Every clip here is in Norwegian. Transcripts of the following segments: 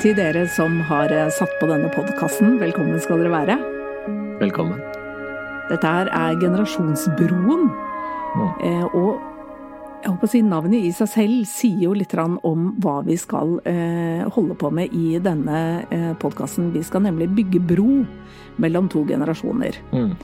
Til dere som har eh, satt på denne podkasten, velkommen skal dere være. Velkommen. Dette her er Generasjonsbroen. Mm. Og jeg håper å si navnet i seg selv sier jo litt om hva vi skal eh, holde på med i denne eh, podkasten. Vi skal nemlig bygge bro mellom to generasjoner. Mm.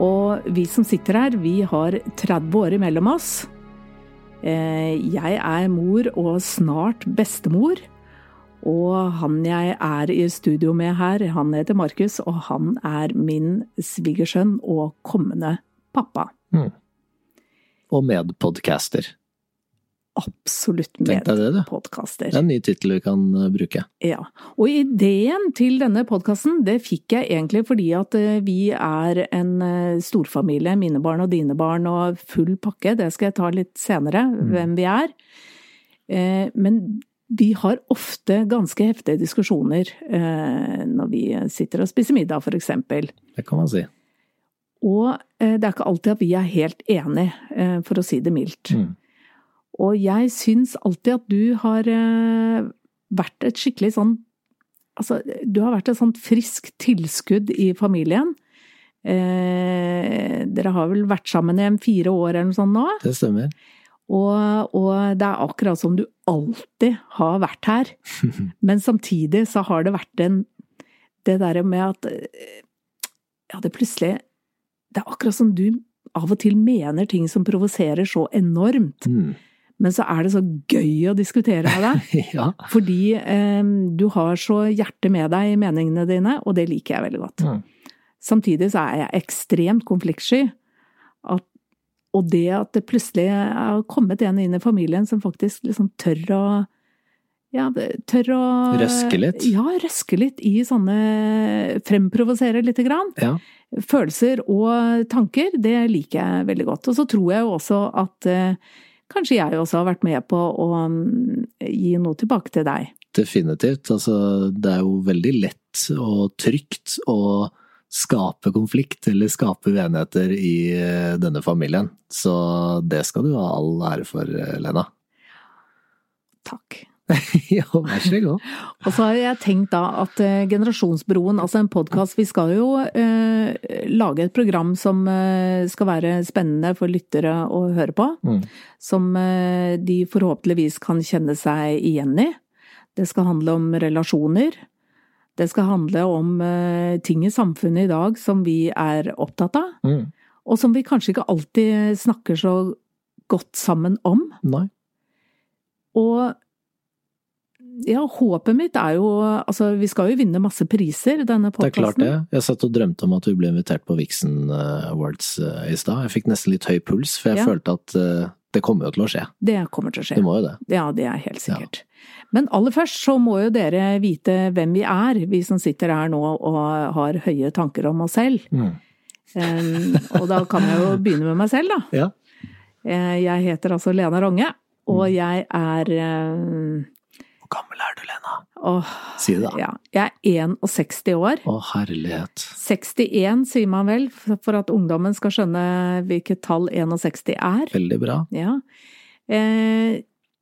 Og vi som sitter her, vi har 30 år imellom oss. Eh, jeg er mor og snart bestemor. Og han jeg er i studio med her, han heter Markus, og han er min svigersønn og kommende pappa. Mm. Og medpodcaster. Absolutt medpodcaster. det, er en ny tittel vi kan uh, bruke. Ja. Og ideen til denne podkasten, det fikk jeg egentlig fordi at eh, vi er en eh, storfamilie, mine barn og dine barn og full pakke. Det skal jeg ta litt senere, hvem vi er. Eh, Men vi har ofte ganske heftige diskusjoner eh, når vi sitter og spiser middag, for eksempel. Det kan man si. Og eh, det er ikke alltid at vi er helt enige, eh, for å si det mildt. Mm. Og jeg syns alltid at du har eh, vært et skikkelig sånn Altså, du har vært et sånt friskt tilskudd i familien. Eh, dere har vel vært sammen i en fire år eller noe sånt nå? Det stemmer. Og, og det er akkurat som du alltid har vært her. Men samtidig så har det vært en Det derre med at Ja, det plutselig Det er akkurat som du av og til mener ting som provoserer så enormt. Mm. Men så er det så gøy å diskutere med deg. ja. Fordi eh, du har så hjertet med deg i meningene dine, og det liker jeg veldig godt. Mm. Samtidig så er jeg ekstremt konfliktsky. At, og det at det plutselig er kommet en inn i familien som faktisk liksom tør å ja, tør å Røske litt? Ja, røske litt i sånne Fremprovosere lite grann. ja. Følelser og tanker, det liker jeg veldig godt. Og så tror jeg jo også at eh, kanskje jeg også har vært med på å mm, gi noe tilbake til deg. Definitivt. Altså, det er jo veldig lett og trygt å skape konflikt eller skape uenigheter i eh, denne familien. Så det skal du ha all ære for, eh, Lena. Ja, vær så god. Og så har jeg tenkt da at eh, Generasjonsbroen, altså en podkast Vi skal jo eh, lage et program som eh, skal være spennende for lyttere å høre på. Mm. Som de forhåpentligvis kan kjenne seg igjen i. Det skal handle om relasjoner. Det skal handle om ting i samfunnet i dag som vi er opptatt av. Mm. Og som vi kanskje ikke alltid snakker så godt sammen om. Nei. Og ja, håpet mitt er jo Altså, vi skal jo vinne masse priser, denne Det er klart det. Jeg satt og drømte om at vi ble invitert på Vixen eh, Awards eh, i stad. Jeg fikk nesten litt høy puls, for jeg Ja. følte at eh, det kommer jo til å skje. Det kommer til å skje. Det må jo det. Ja, det er helt sikkert. Men aller først så må jo dere vite hvem vi er, vi som sitter her nå og har høye tanker om oss selv. Mm. Um, og da kan jeg jo begynne med meg selv, da. Ja. Jeg heter altså Lena Ronge, og Mm. jeg er Hvor gammel er du, Lena? Åh, Si det, da. ja. Jeg er 61 år. Å, herlighet. 61 sier man vel, for at ungdommen skal skjønne hvilket tall 61 er. Veldig bra. Ja. Eh,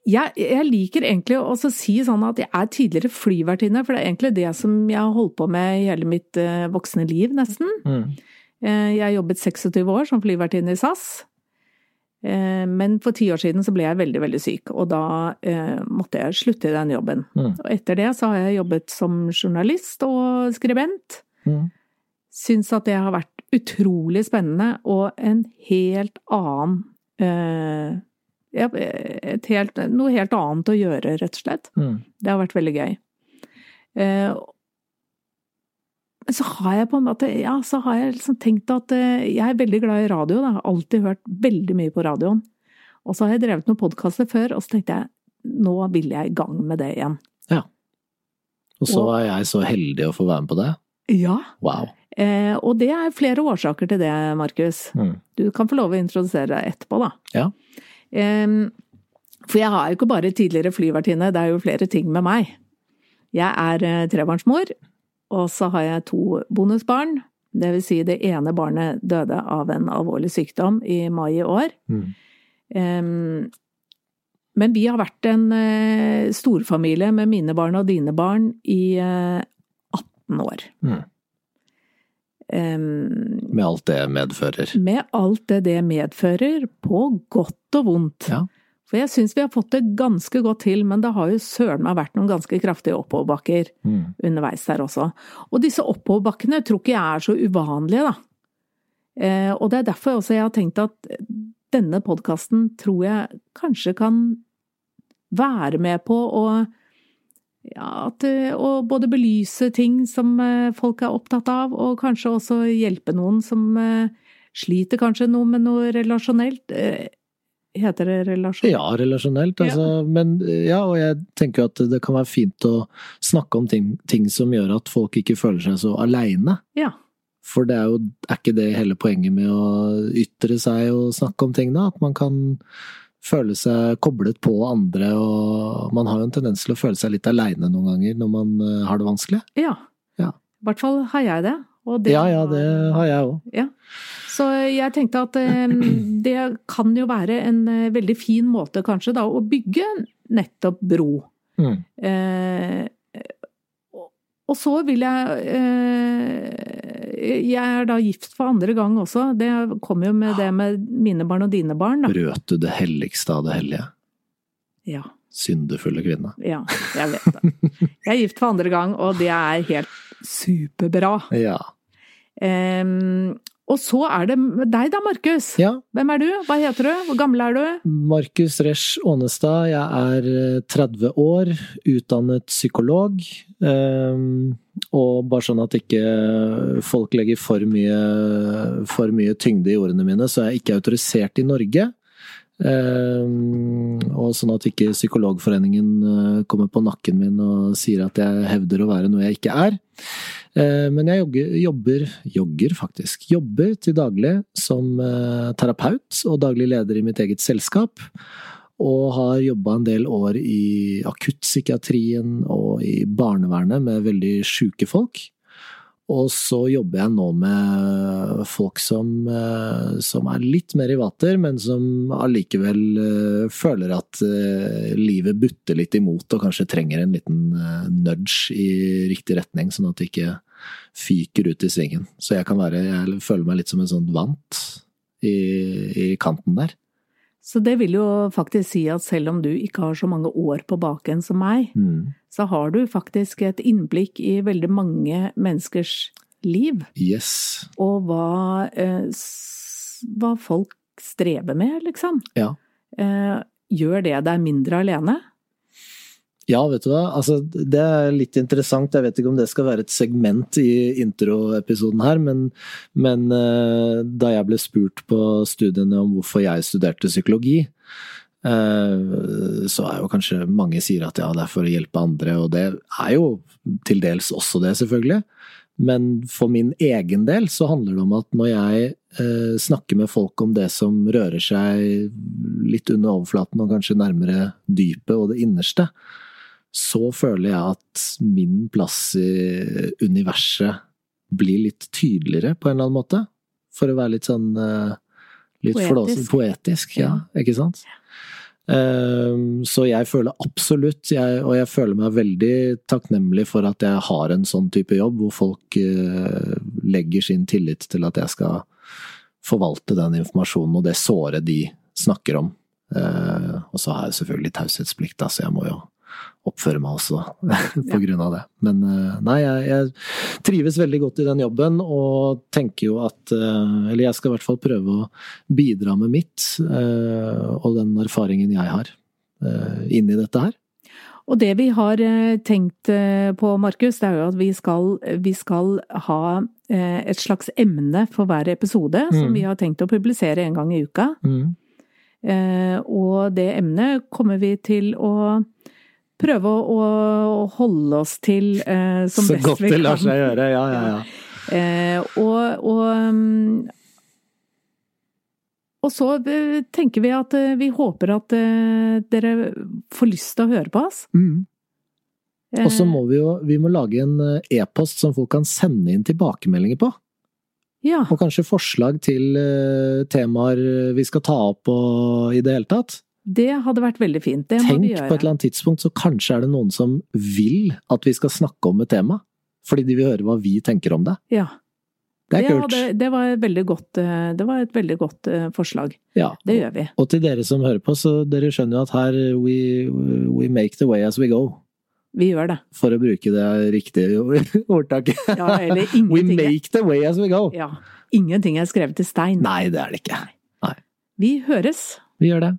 jeg, jeg liker egentlig å si sånn at jeg er tidligere flyvertinne, for det er egentlig det som jeg har holdt på med i hele mitt eh, voksne liv, nesten. Mm. Eh, jeg jobbet 26 år som flyvertinne i SAS. Eh, men for ti år siden så ble jeg veldig, veldig syk, og da eh, måtte jeg slutte i den jobben. Mm. Og etter det så har jeg jobbet som journalist og skribent. Mm. Syns at det har vært utrolig spennende og en helt annen eh, helt, Noe helt annet å gjøre, rett og slett. Mm. Det har vært veldig gøy. Eh, men så har jeg på en måte Ja, så har jeg liksom tenkt at eh, jeg er veldig glad i radio. Da. Jeg har alltid hørt veldig mye på radioen. Og så har jeg drevet noen podkaster før, og så tenkte jeg nå vil jeg i gang med det igjen. Ja. Og så Og- er jeg så heldig å få være med på det. Ja. Wow. Eh, og det er flere årsaker til det, Markus. Mm. Du kan få lov å introdusere deg etterpå, da. Ja. Eh, for jeg har jo ikke bare tidligere flyvertinne, det er jo flere ting med meg. Jeg er eh, trebarnsmor. Og så har jeg to bonusbarn. Det vil si, det ene barnet døde av en alvorlig sykdom i mai i år. Mm. Um, men vi har vært en uh, storfamilie med mine barn og dine barn i uh, 18 år. Mm. Um, Med alt det medfører. med alt det det medfører, på godt og vondt. Ja. For jeg syns vi har fått det ganske godt til, men det har jo søren meg vært noen ganske kraftige oppoverbakker Mm. underveis der også. Og disse oppoverbakkene tror ikke jeg er så uvanlige, da. Eh, og det er derfor også jeg har tenkt at denne podkasten tror jeg kanskje kan være med på å ja, at, og både belyse ting som eh, folk er opptatt av, og kanskje også hjelpe noen som eh, sliter kanskje noe med noe relasjonelt. Heter det relasjon? Ja, relasjonelt, altså. Men ja, og jeg tenker at det kan være fint å snakke om ting, ting som gjør at folk ikke føler seg så aleine. Ja. For det er jo er ikke det hele poenget med å ytre seg og snakke om ting, da? At man kan føle seg koblet på andre, og man har jo en tendens til å føle seg litt aleine noen ganger når man eh, har det vanskelig. Ja. Ja. I hvert fall har jeg det. det Ja, ja, det har jeg òg. Ja. Så jeg tenkte at eh, det kan jo være en eh, veldig fin måte kanskje da å bygge nettopp bro. Mm. Eh, og- så vil jeg eh, Jeg er da gift for andre gang også. Det kommer jo med det med mine barn og dine barn, da. Brøt du det helligste av det hellige? Ja, Syndefulle kvinne. ja, jeg vet det. Jeg er gift for andre gang, og det er helt superbra. Ja. Em, og så er det deg da, Markus. ja. Hvem er du? Hva heter du? Hvor gammel er du? Markus Resch Aanestad, jeg er eh, 30 år, utdannet psykolog. ehm, Og bare sånn at ikke folk legger for mye, for mye tyngde i ordene mine, så jeg er ikke autorisert i Norge. Ehm, Og sånn at ikke Psykologforeningen eh, kommer på nakken min og sier at jeg hevder å være noe jeg ikke er. Eh, Men jeg jogger, jobber, jogger faktisk, jobber til daglig som eh, terapeut og daglig leder i mitt eget selskap. Og har jobba en del år i akuttpsykiatrien og i barnevernet med veldig sjuke folk. Og så jobber jeg nå med folk som, eh, som er litt mer i vater, men som allikevel eh, føler at eh, livet butter litt imot og kanskje trenger en liten nudge i riktig retning, sånn at det ikke fyker ut i svingen. Så jeg kan være Jeg føler meg litt som en sånn vant i, i kanten der. Så det vil jo faktisk si at selv om du ikke har så mange år på baken som meg, Mm. så har du faktisk et innblikk i veldig mange menneskers liv, Yes. og hva, eh, hva folk strever med, liksom. Ja. Eh, gjør det deg mindre alene? Ja, vet du hva. Altså, det er litt interessant. Jeg vet ikke om det skal være et segment i introepisoden her, men, men eh, da jeg ble spurt på studiene om hvorfor jeg studerte psykologi, eh, så er jo kanskje mange sier at ja, det er for å hjelpe andre, og det er jo til dels også det, selvfølgelig. Men for min egen del så handler det om at når jeg eh, snakker med folk om det som rører seg litt under overflaten og kanskje nærmere dypet og det innerste, så føler jeg at min plass i universet blir litt tydeligere på en eller annen måte. For å være litt sånn eh, Litt Poetisk. Flåsen, Poetisk, ja. Ikke sant? Ehm, Så jeg føler absolutt, jeg, og jeg føler meg veldig takknemlig for at jeg har en sånn type jobb, hvor folk eh, legger sin tillit til at jeg skal forvalte den informasjonen og det såret de snakker om. Eh, Og så har jeg selvfølgelig taushetsplikt, så jeg må jo oppføre meg også på grunn av det. Men eh, nei, jeg, jeg trives veldig godt i den jobben, og tenker jo at eh, Eller jeg skal i hvert fall prøve å bidra med mitt, eh, og den erfaringen jeg har, inn i dette her. Og det vi har tenkt på, Markus, det er jo at vi skal, vi skal ha et slags emne for hver episode, som Mm. vi har tenkt å publisere en gang i uka. Mm. Og det emnet kommer vi til å prøve å, å holde oss til eh, som Så best godt det lar seg gjøre, ja, ja, ja. Eh, og, og, mm, og så eh, tenker vi at eh, vi håper at eh, dere får lyst til å høre på oss. Mm. Og så må vi jo vi må lage en eh, e-post som folk kan sende inn tilbakemeldinger på. Ja. Og kanskje forslag til eh, temaer vi skal ta opp og i det hele tatt. Det hadde vært veldig fint. Det må Tenk vi på et eller annet tidspunkt, så kanskje er det noen som vil at vi skal snakke om et tema. Fordi de vil høre hva vi tenker om det. Ja. Det er kult. hadde- det var, godt, eh, det var et veldig godt eh, forslag. Ja. Det gjør vi. Og til dere som hører på, så dere skjønner jo at her we, we make the way as we go. Vi gjør det. For å bruke det riktige ordtaket. Ja, eller ingenting. We make the way as we go. Ja. Ingenting er skrevet i stein. Nei, det er det ikke. Vi høres! Vi gjør det.